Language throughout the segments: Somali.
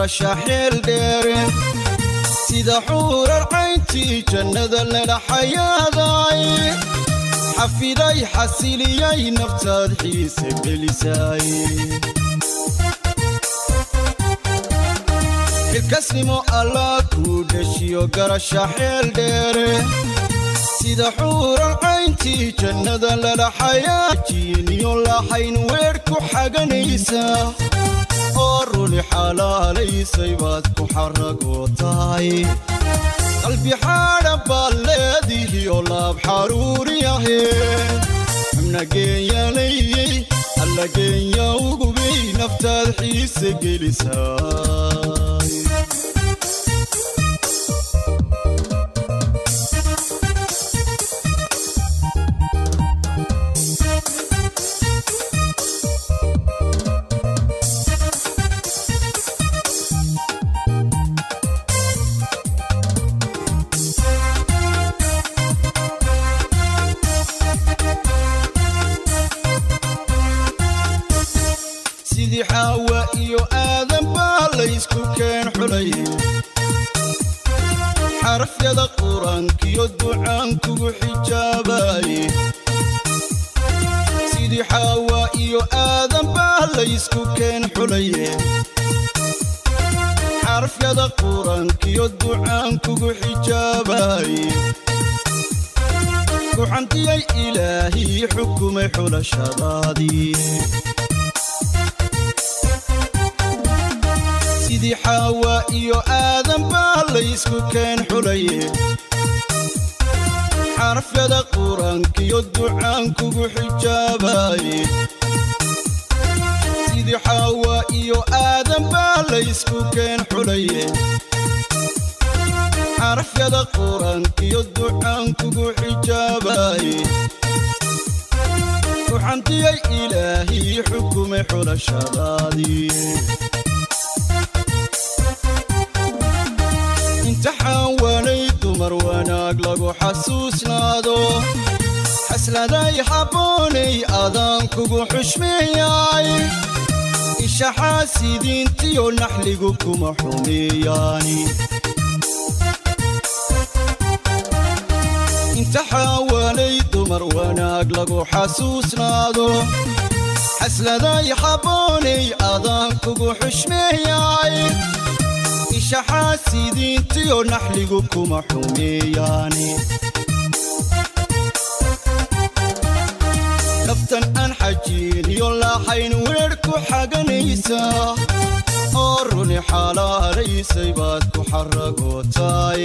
garasha xeel dheere sida xuurar cayntii jannada ledhaxayaaday xafiday xasiliyay naftaad xiise gelisay. Xilkasnimo allah kuu dheshiyo garasha xeel dheere sida xuuran cayntii jannada ladhaxayaa jiiniyo lahayn weedh ku xaganaysa oo runi xalaalaysay baad ku xaragoo tahay qalbi xaadha baad leedihiyo laab xaruuriyahe xubna geenyalayey alla geenya ugubay naftaad xiise gelisaa sidii xaawa iyo aadan baa laysku keen xulaye xarafyada qur'aankiyo ducaan kugu xijaabaye sidii xaawa iyo aadan baa laysku keen xulaye xarafyada qur'aankiyo ducaan kugu xijaabaye kuxantiyay ilaahii xukumay xulashadaadii imtixaan waanay dumar wanaag lagu xasuusnaado. Xasladay habboonay adaan kugu xushmeeyay. Ishaxaasidiintiyo naxligu kuma xumeeyaani imtixaan waanay dumar wanaag lagu xasuusnaado. Xasladay habboonay adaan kugu xushmeeyay. Ishaxaasidiintiyo naxligu kuma xumeeyaani. Naftan aan xajiiniyo lahayn weedh ku xaganaysa. Oo runi xalaalaysay baad ku xaragootaay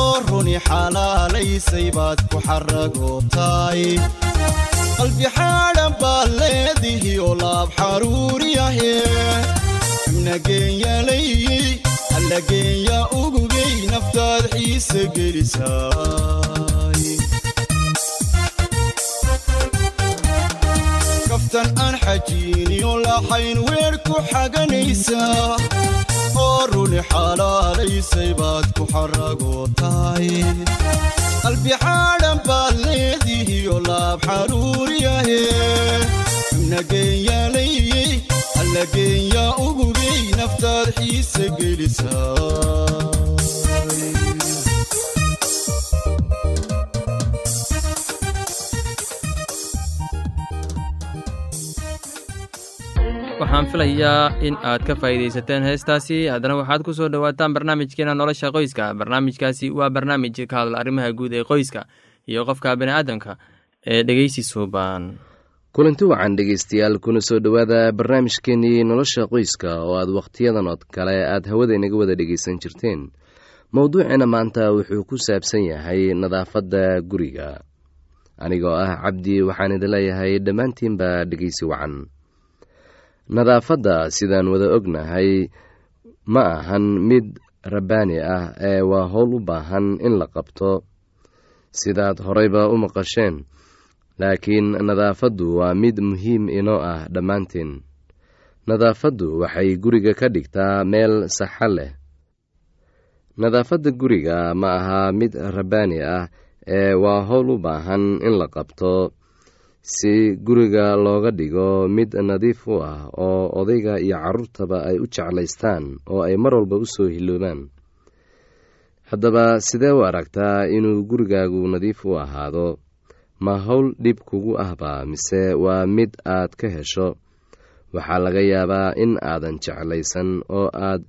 oo runi xalaalaysay baad ku xaragootaay qalbi xaadhan baad leedihi oo laab xaruuriyahe nageenyalayey allageenya ugugay naftaad xiisa gelisaay. Kaftan aan xajiiniyo laxayn weer ku xaganaysaa runi xalaalaysay baad ku xaragootaay qalbi xaadhan baad leedihiyo laab xaruuriyahe nageenyalayey allageenya ugugay naftaad xiisa gelisaay waxaan filayaa in aad ka faa'iidaysateen heestaasi. Haddana waxaad ku soo dhowaataan barnaamijkeena nolosha qoyska. Barnaamijkaasi waa barnaamij ka hadla arrimaha guud ee qoyska iyo qofka bini'aadamka ee dhegeysi suuban kulanti wacan dhegeystayaal kuna soo dhowaada barnaamijkeenii nolosha qoyska oo aad wakhtiyadan oo kale aad hawada inaga wada dhegeysan jirteen. Mowduuceena maanta wuxuu ku saabsan yahay nadaafadda guriga. Anigoo ah cabdi waxaan idin leeyahay dhammaantiinba dhegeysi wacan nadaafadda sidaan wada ognahay ma ahan mid rabbaani ah ee waa howl u baahan in la qabto. Sidaad horeyba u maqasheen laakiin nadaafaddu waa mid muhiim inoo ah dhammaanteen nadaafaddu waxay guriga ka dhigtaa meel saxa leh. Nadaafadda guriga ma aha mid rabbaani ah ee waa howl u baahan in la qabto si guriga looga dhigo mid nadiif u ah oo odayga iyo carruurtaba ay u jeclaystaan oo ay mar walba u soo hiloobaan haddaba sidee u aragtaa inuu gurigaagu nadiif u ahaado? Ma howl dhib kugu ahba mise waa mid aad ka hesho? Waxaa laga yaabaa in aadan jeclaysan oo aad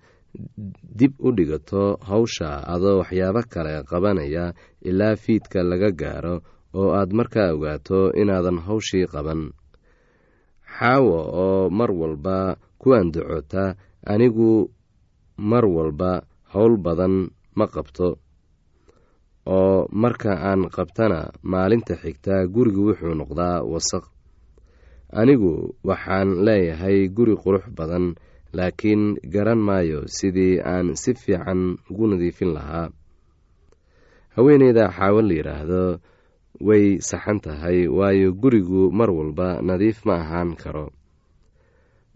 dib u dhigato hawsha adoo waxyaabo kale qabanaya ilaa fiidka laga gaaro oo aad markaa ogaato inaadan hawshii qaban. Xaawo oo mar walba ku andacota anigu mar walba howl badan ma qabto. Oo marka aan qabtana maalinta xigta gurigu wuxuu noqdaa wasaq. Anigu waxaan leeyahay guri qurux badan laakiin garan maayo sidii aan si fiican ugu nadiifin lahaa. Haweeneyda xaawo la yidhaahdo way saxan tahay waayo gurigu mar walba nadiif ma ahaan karo.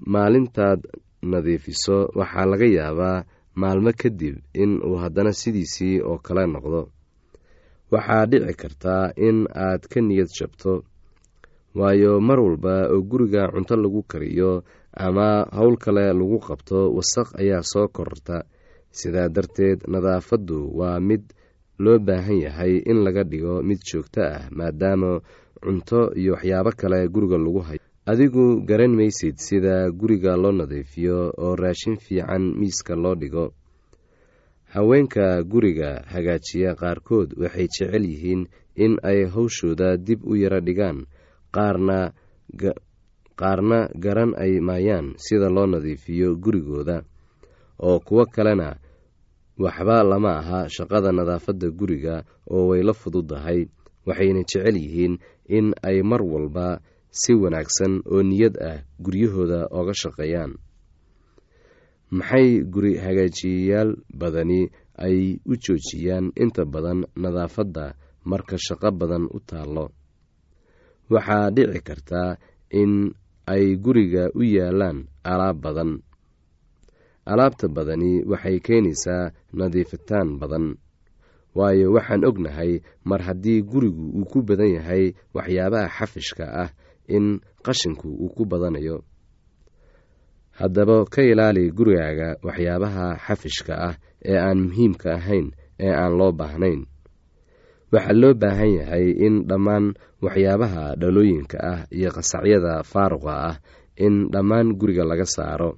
Maalintaad nadiifiso waxaa laga yaabaa maalmo kadib in uu haddana sidiisii oo kale noqdo. Waxaa dhici kartaa in aad ka niyad jabto waayo mar walba oo guriga cunto lagu kariyo ama howl kale lagu qabto wasaq ayaa soo kororta. Sidaa darteed nadaafaddu waa mid loo baahan yahay in laga dhigo mid joogto ah maadaama cunto iyo waxyaabo kale guriga lagu hayo. Adigu garan maysid sida guriga loo nadiifiyo oo raashin fiican miiska loo dhigo. Haweenka guriga hagaajiya qaarkood waxay jecel yihiin in ay hawshooda dib u yaro dhigaan qaarna qaarna garan ay maayaan sida loo nadiifiyo gurigooda. Oo kuwo kalena waxba lama aha shaqada nadaafadda guriga oo way la fududahay waxayna jecel yihiin in ay mar walba si wanaagsan oo niyad ah guryahooda ooga shaqeeyaan. Maxay guri hagaajiyayaal badani ay u joojiyaan inta badan nadaafadda marka shaqo badan u taallo? Waxaa dhici kartaa in ay guriga u yaalaan alaab badan alaabta badani waxay keenaysaa nadiifitaan badan. Waayo waxaan ognahay mar haddii gurigu uu ku badan yahay waxyaabaha xafishka ah in qashinku uu ku badanayo. Haddaba ka ilaali gurigaaga waxyaabaha xafishka ah ee aan muhiimka ahayn ee aan loo baahnayn. Waxaa loo baahan yahay in dhammaan waxyaabaha dhalooyinka ah iyo qasacyada faaruqa ah in dhammaan guriga laga saaro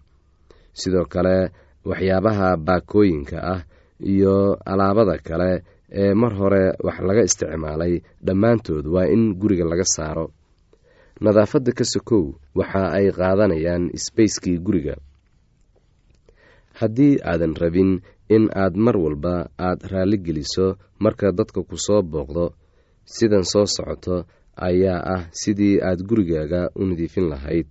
sidoo kale waxyaabaha baakooyinka ah iyo alaabada kale ee mar hore wax laga isticmaalay dhammaantood waa in guriga laga saaro. Nadaafadda ka sokow waxa ay qaadanayaan sbacekii guriga. Haddii aadan rabin in aad mar walba aad raalligeliso marka dadka ku soo booqdo sidan soo socoto ayaa ah sidii aad gurigaaga u nadiifin lahayd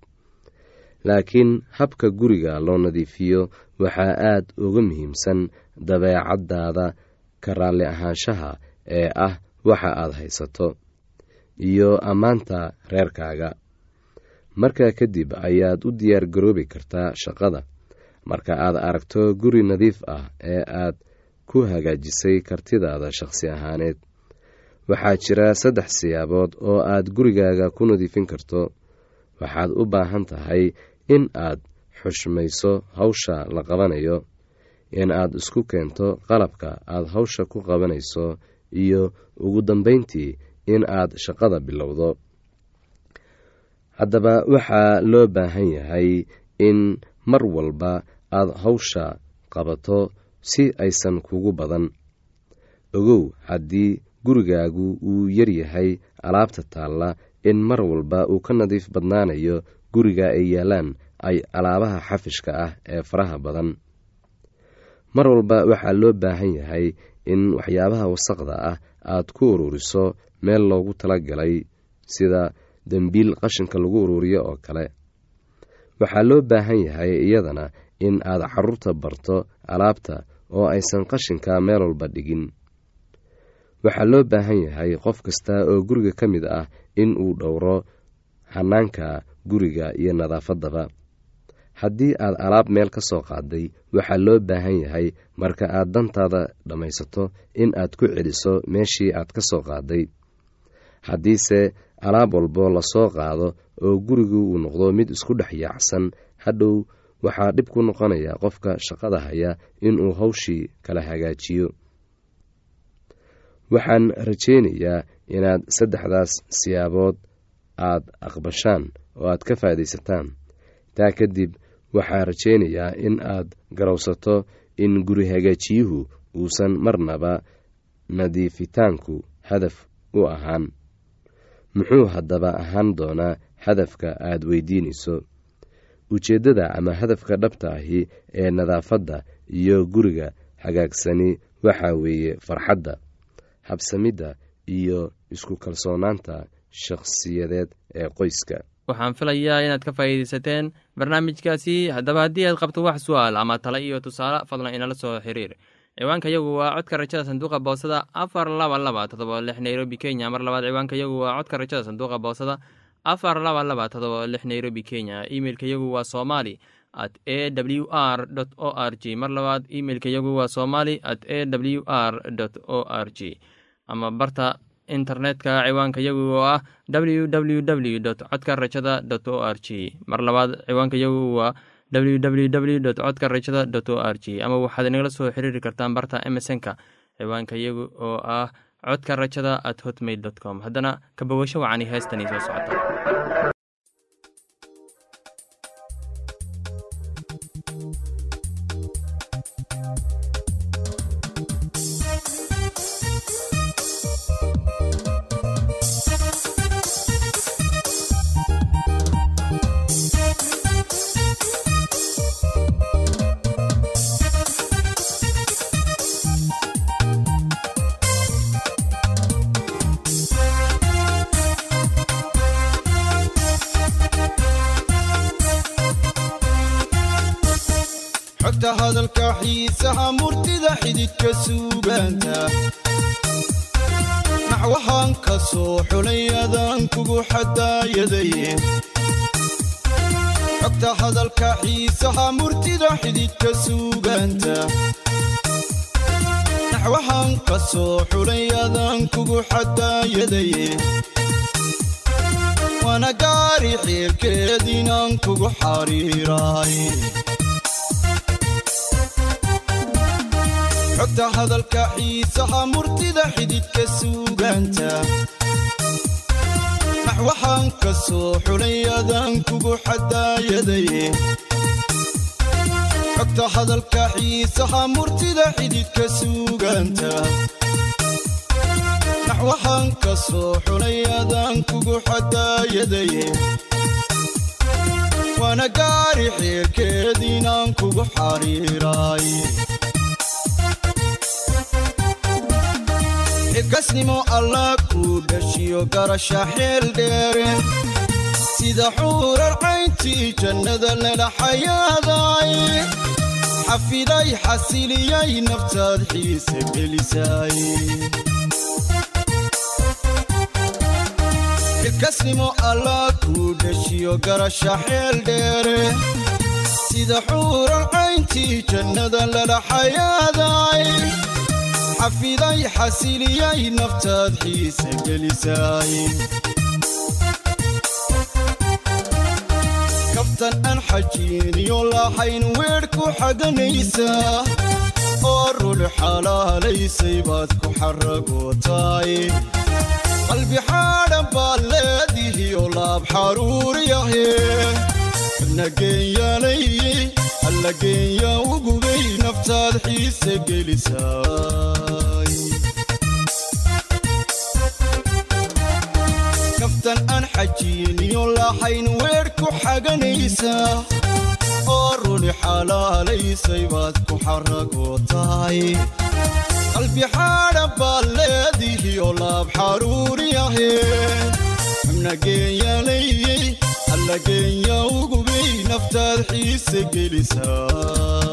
laakiin habka guriga loo nadiifiyo waxaa aad uga muhiimsan dabeecaddaada ka raalli ahaanshaha ee ah waxa aad haysato iyo ammaanta reerkaaga. Markaa kadib ayaad u diyaar garoobi kartaa shaqada. Marka aad aragto guri nadiif ah ee aad ku hagaajisay kartidaada shaqsi ahaaneed waxaa jira saddex siyaabood oo aad gurigaaga ku nadiifin karto. Waxaad u baahan tahay in aad xushmayso hawsha la qabanayo in aad isku keento qalabka aad hawsha ku qabanayso iyo ugu dambayntii in aad shaqada bilowdo. Haddaba waxaa loo baahan yahay in mar walba aad hawsha qabato si aysan kugu badan. Ogow haddii gurigaagu uu yaryahay alaabta taalla in mar walba uu ka nadiif badnaanayo guriga ay yaalaan ay alaabaha xafishka ah ee faraha badan. Mar walba waxaa loo baahan yahay in waxyaabaha wasaqda ah aad ku ururiso meel loogu talagalay sida dembiil qashinka lagu ururiyo oo kale. Waxaa loo baahan yahay iyadana in aad carruurta barto alaabta oo aysan qashinka meel walba dhigin. Waxaa loo baahan yahay qof kasta oo guriga ka mid ah in uu dhowro hanaanka guriga iyo nadaafaddaba haddii aad alaab meel ka soo qaaday waxaa loo baahan yahay marka aad dantaada dhammaysato in aad ku celiso meeshii aad ka soo qaaday. Haddiise alaab walbo la soo qaado oo gurigu uu noqdo mid isku dhex yaacsan hadhow waxaa dhib ku noqonaya qofka shaqada haya inuu hawshii kala hagaajiyo. Waxaan rajaynayaa inaad saddexdaas siyaabood aad aqbashaan oo aad ka faa'iidaysataan taa kadib waxaan rajaynayaa in aad garowsato in guri hagaajiyuhu uusan marnaba nadiifitaanku hadaf u ahaan. Muxuu haddaba ahaan doonaa hadafka aad weydiinayso? Ujeeddada ama hadafka dhabta ahi ee nadaafadda iyo guriga hagaagsani waxaa weeye farxadda habsamidda iyo isku kalsoonaanta shakhsiyadeed ee qoyska. Waxaan filayaa inaad ka faa'iidaysateen barnaamijkaasi. Haddaba haddii aad qabto wax su'aal ama tale iyo tusaale fadlan inala soo xiriir. Ciwaanka yagu waa codka rajada sanduuqa boosada afar laba laba todoba lix nairobi kenya. Mar labaad ciwaanka yagu waa codka rajada sanduuqa boosada afar laba laba todoba lix nairobi kenya. Imeilka yagu waa somali at a w r o r g. Mar labaad imeilka yagu waa somali at a w r o r g. Ama barta internetka ciwaanka yagu oo ah w w w codka rajada o r g mar labaad ciwaanka yagu waa w w w codka rajada o r g ama waxaad inagala soo xiriiri kartaan barta emesonka ciwaanka yagu oo ah codka rajada at hotmail com. Haddana kabawasho wacani heestani soo socota murtida xididka suugaanta naxwahaan ka soo xulay adaan kugu xadaayadaye waana gaari xeerkeed inaan kugu xariiraay xogta hadalka xiisaha murtida xididka suugaanta naxwahaan ka soo xulay adaan kugu xadaayadaye codta hadalka xiisaha murtida xididka suuganta. Waxaan ka soo xunay adaan kugu xadaayadaye waana gaari xeerkeed inaan kugu xariiraay xilkasnimo allah ku dhashiyo garasha xeel dheere sida xuurar cayntii jannada lala xayaaday xafiday xasiliyay naftaad xiise gelisay. Xilkasnimo allah kuu dhashiyo garasha xeel dheere. Sida xuurar cayntii jannada lala xayaaday xafiday xasiliyay naftaad xiise gelisay kabtan aan xajiiniyo lahayn weedh ku xaganaysaa oo rul xalaalaysay baad ku xaragootaay. Qalbi xaadhan baad leedihiyo laab xaruuriyahe nageenyaalay alla ugubay naftaad xiise gelisaay kaftan aan xajiiniyo lahayn weedh ku xaganaysaa oo runi xalaalaysay baad ku xaragootaay qalbi xaadhan baad leedihiyo laab xaruuriyahe nageenyaalay alla geenya ugubay naftaad xiise gelisaay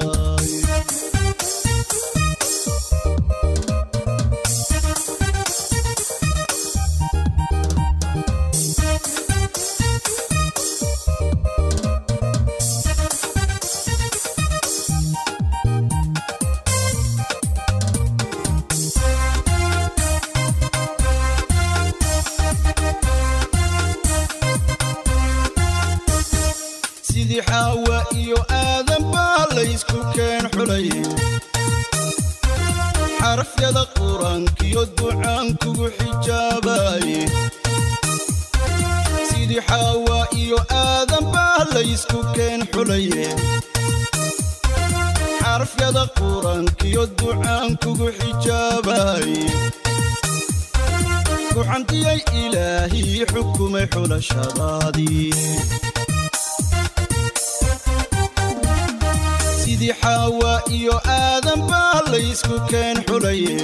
qur'aankiyo ducaan kugu xijaabaye. Sidii xaawa iyo aadan baa laysku keen xulaye xarafyada qur'aankiyo ducaan kugu xijaabaye. Kuxantiyay ilaahii xukumay xulashadaadii sidii xaawa iyo aadan baa laysku keen xulaye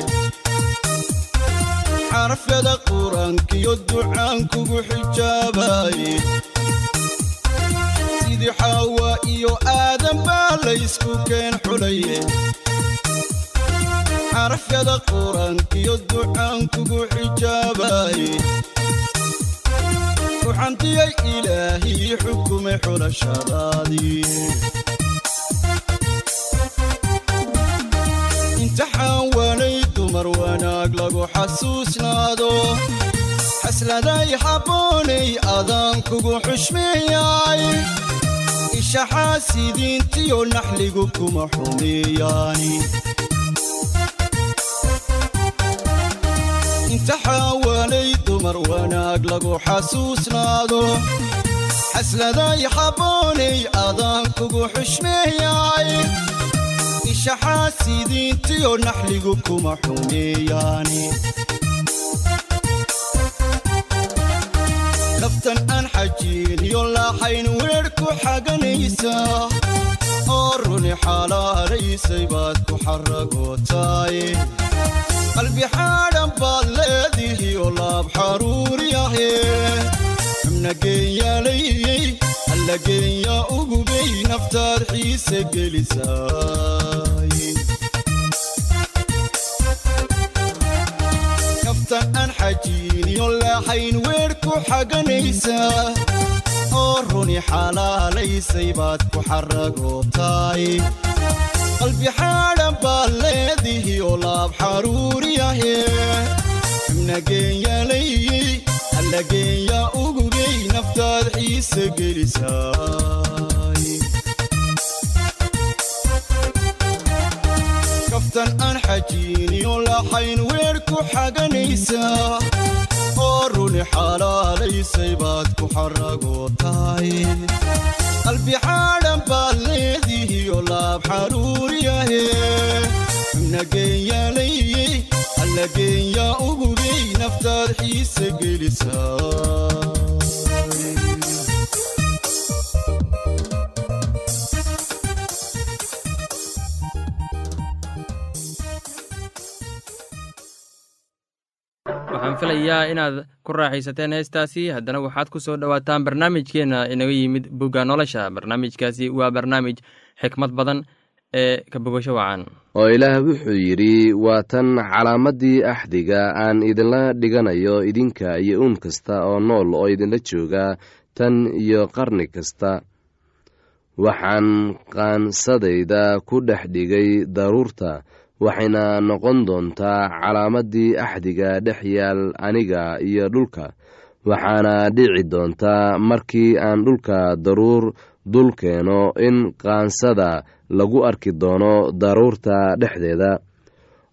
xarafyada qur'aankiyo ducaan kugu xijaabaye sidii xaawa iyo aadan baa laysku keen xulaye xarafyada qur'aankiyo ducaan kugu xijaabaye kuxantiyay ilaahii xukumay xulashadaadii wanaag lagu xasuusnaado. Xasladay habboonay adaan kugu xushmeeyay. Ishaxaasidiintiyo naxligu kuma xumeeyaani imtixaan waanay dumar wanaag lagu xasuusnaado. Xasladay habboonay adaan kugu xushmeeyay ishaxaasidiintiyo naxligu kuma xumeeyaani. Kaftan aan xajiiniyo lahayn weedh ku xaganaysaa oo runi xalaalaysay baad ku xaragootaay. Qalbi xaadhan baad leedihiyo laab xaruuriyahe nageenyaalayey alla geenya ugubay naftaad xiise gelisaay kaftan aan xajiiniyo lahayn weedh ku xaganaysaa oo runi xalaalaysay baad ku xaragootaay qalbi xaadhan baad leedihiyo laab xaruuriyahe. Nageenyaalayey alla geenya ugubay naftaad xiise gelisaay kaftan aan xajiiniyo lahayn weedh ku xaganaysaa oo runi xalaalaysay baad ku xaragootaay qalbi xaadhan baad leedihiyo laab xaruuriyahe nageenyaalayey alla geenya ugubay naftaad xiise gelisaa waxaan filayaa inaad ku raaxaysateen heestaasi. Haddana waxaad ku soo dhowaataan barnaamijkeenna inaga yimid bugga nolosha. Barnaamijkaasi waa barnaamij xikmad badan ee ka bogasho wacan. oo ilaah wuxuu yidhi waa tan calaamaddii axdiga aan idinla dhiganayo idinka iyo uun kasta oo nool oo idinla jooga tan iyo qarni kasta. Waxaan qaansadayda ku dhex dhigay daruurta waxayna noqon doontaa calaamaddii axdiga dhex yaal aniga iyo dhulka. Waxaana dhici doontaa markii aan dhulka daruur dul keeno in qaansada lagu arki doono daruurta dhexdeeda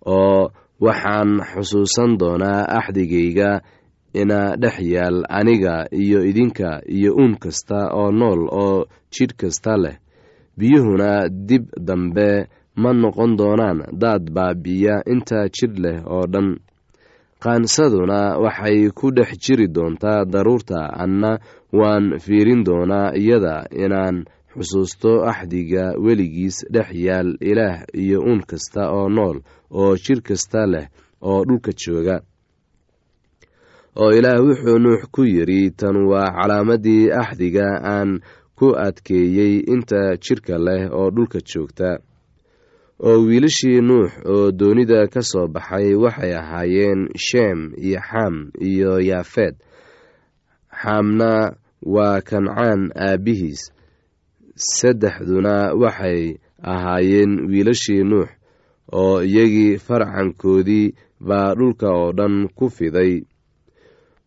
oo waxaan xusuusan doonaa axdigayga ina dhex yaal aniga iyo idinka iyo uun kasta oo nool oo jidh kasta leh. Biyuhuna dib dambe ma noqon doonaan daad baabi'iya inta jidh leh oo dhan. Qaansaduna waxay ku dhex jiri doontaa daruurta anna waan fiirin doonaa iyada inaan xusuusto axdiga weligiis dhex yaal ilaah iyo uun kasta oo nool oo jidh kasta leh oo dhulka jooga. Oo ilaah wuxuu nuux ku yidhi tan waa calaamaddii axdiga aan ku adkeeyey inta jidhka leh oo dhulka joogta. Oo wiilashii nuux oo doonida ka soo baxay waxay ahaayeen sheem iyo xam iyo yaafeed xaamna waa kancaan aabbihiis saddexduna waxay ahaayeen wiilashii nuux oo iyagii farcankoodii baa dhulka oo dhan ku fiday.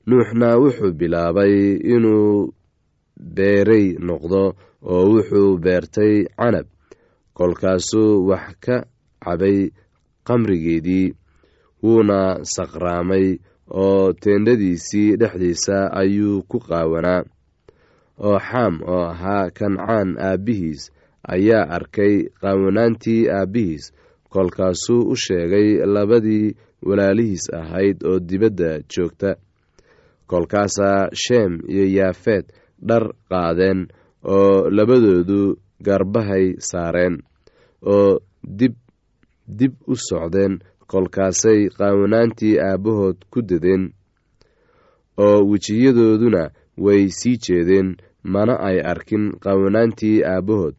Nuuxna wuxuu bilaabay inuu beeray noqdo oo wuxuu beertay canab kolkaasuu wax ka cabay qamrigeedii wuuna saqraamay oo teendhadiisii dhexdiisa ayuu ku qaawanaa oo xaam oo ahaa kancaan aabbihiis ayaa arkay qaawanaantii aabbihiis kolkaasuu u sheegay labadii walaalihiis ahayd oo dibadda joogta. Kolkaasaa sheem iyo yaafeed dhar qaadeen oo labadoodu garbahay saareen oo dib dib u socdeen kolkaasay qaawanaantii aabbahood ku dadeen oo wejiyadooduna way sii jeedeen mana ay arkin qaawanaantii aabbahood.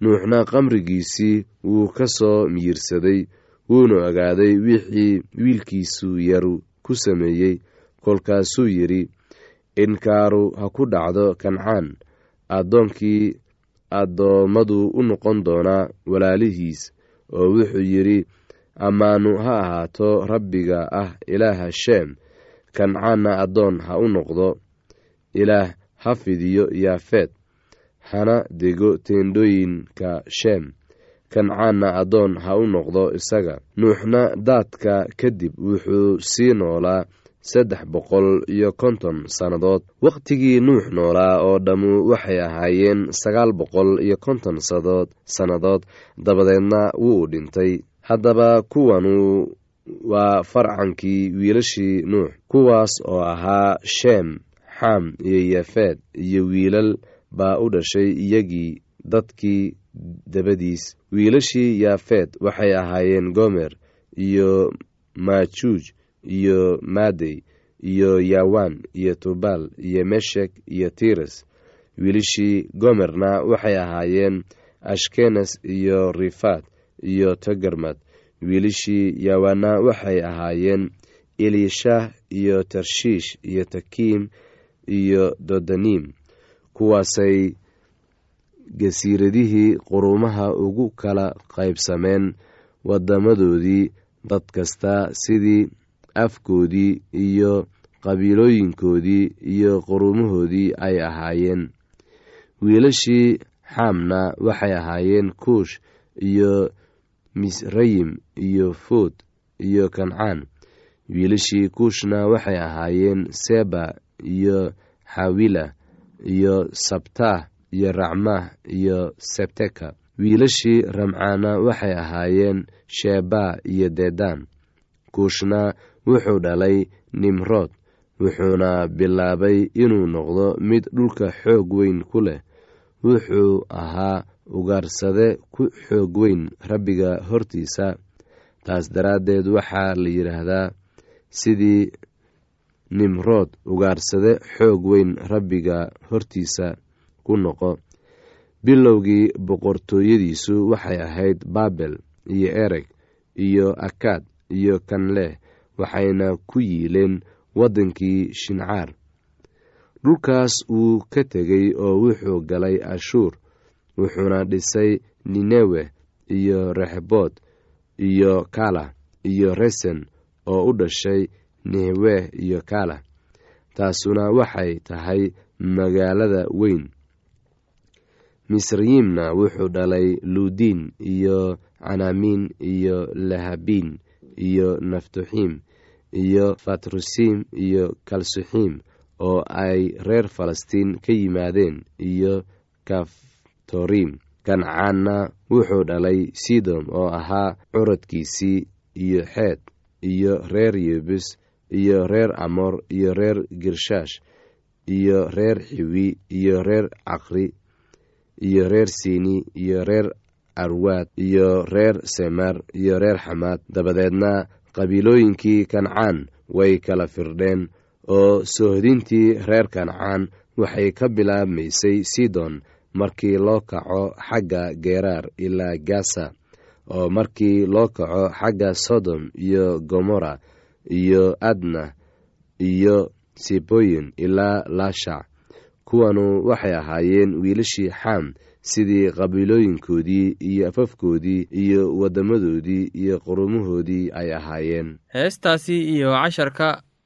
Nuuxna qamrigiisii wuu ka soo miyirsaday wuuna ogaaday wixii wiilkiisu yaru ku sameeyey. Kolkaasuu yidhi inkaaru ha ku dhacdo kancaan. Addoonkii addoommadu u noqon doonaa walaalihiis. Oo wuxuu yidhi ammaanu ha ahaato rabbiga ah ilaaha sheem. Kancaanna addoon ha u noqdo. Ilaah ha fidiyo yaafeed hana dego teendhooyinka sheem kancaanna addoon ha u noqdo isaga. Nuuxna daadka kadib wuxuu sii noolaa saddex boqol iyo konton sannadood. Wakhtigii nuux noolaa oo dhammu waxay ahaayeen sagaal boqol iyo konton sadood sannadood. Dabadeedna wuu dhintay. Haddaba kuwanu waa farcankii wiilashii nuux kuwaas oo ahaa sheem xam iyo yafeed iyo wiilal baa u dhashay iyagii dadkii dabadiis. Wiilashii yaafeed waxay ahaayeen gomer iyo maajuuj iyo maadey iyo yawan iyo tubal iyo meshek iyo tires. Wiilashii gomerna waxay ahaayeen ashkenes iyo rifaad iyo tagarmad. Wiilashii yawana waxay ahaayeen elishah iyo tarshiish iyo takiim iyo dodanim kuwaasay gasiiradihii qurumaha ugu kala qaybsameen wadamadoodii dad kasta sidii afkoodii iyo qabiilooyinkoodii iyo qurumahoodii ay ahaayeen. Wiilashii xaamna waxay ahaayeen kuush iyo misrayim iyo food iyo kancaan. Wiilashii kuushna waxay ahaayeen seba iyo xawila iyo sabtah iyo racmah iyo sebteka. Wiilashii ramcaana waxay ahaayeen sheba iyo dedan kuushna wuxuu dhalay nimrood wuxuuna bilaabay inuu noqdo mid dhulka xoog weyn ku leh. Wuxuu ahaa ugaarsade ku xoog weyn rabbiga hortiisa. Taas daraaddeed waxaa la yidhaahdaa sidii nimrood ugaarsade xoog weyn rabbiga hortiisa ku noqo. Bilowgii boqortooyadiisu waxay ahayd baabel iyo ereg iyo akaad iyo kanleh waxayna ku yiileen waddankii shincaar. Dhulkaas wuu ka tegey oo wuxuu galay ashuur wuxuuna dhisay ninewe iyo rexbood iyo kala iyo resen oo u dhashay nihwe iyo kala. Taasuna waxay tahay magaalada weyn. Misrayimna wuxuu dhalay luudiin iyo canaamiin iyo lahabiin iyo naftuxiim iyo fatrusiim iyo kalsuxiim oo ay reer falastiin ka yimaadeen iyo kaftoriim kancaanna wuxuu dhalay sidom oo ahaa curadkiisii iyo xeed iyo reer yebus iyo reer amor iyo reer girshaash iyo reer xiwi iyo reer caqri iyo reer siini iyo reer arwaad iyo reer semer iyo reer xamaad dabadeedna qabiilooyinkii kancaan way kala firdheen oo soohdintii reer kancaan waxay ka bilaabmaysay sidon markii loo kaco xagga geeraar ilaa gasa oo markii loo kaco xagga sodom iyo gomora iyo adna iyo siboyin ilaa laashac kuwanu waxay ahaayeen wiilashii xaam sidii qabiilooyinkoodii iyo afafkoodii iyo waddamadoodii iyo qurumahoodii ay ahaayeen. Heestaasi iyo casharka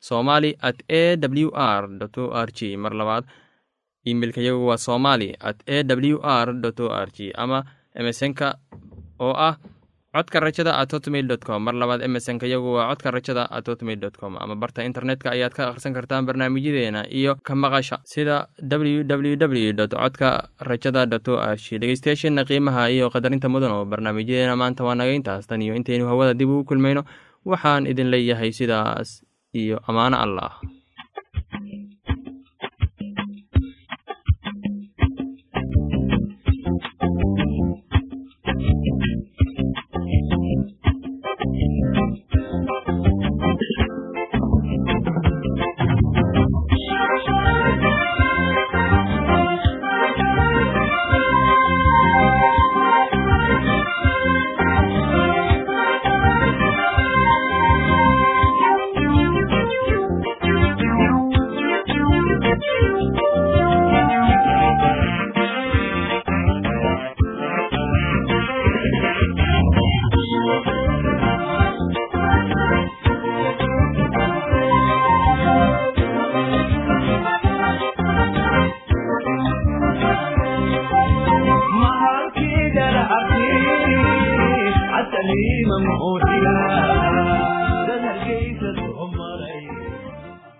somali at a w r o r g mar labaad imeilka waa somali at a w r o r g ama emesonka oo ah codka rajada at hotmail dot com. Mar labaad emesonka yagu waa codka rajada at hotmail dot com. Ama barta internetka ayaad ka akhrisan kartaan barnaamijyadeena iyo ka maqasha sida w w w dot codka rajada dot o r g dhegeystayaasheena qiimaha iyo qadarinta mudan oo barnaamijyadeena maanta waa naga intaas. Tan iyo intaynu hawada dib ugu kulmayno waxaan idin leeyahay sidaas iyo ammaano allah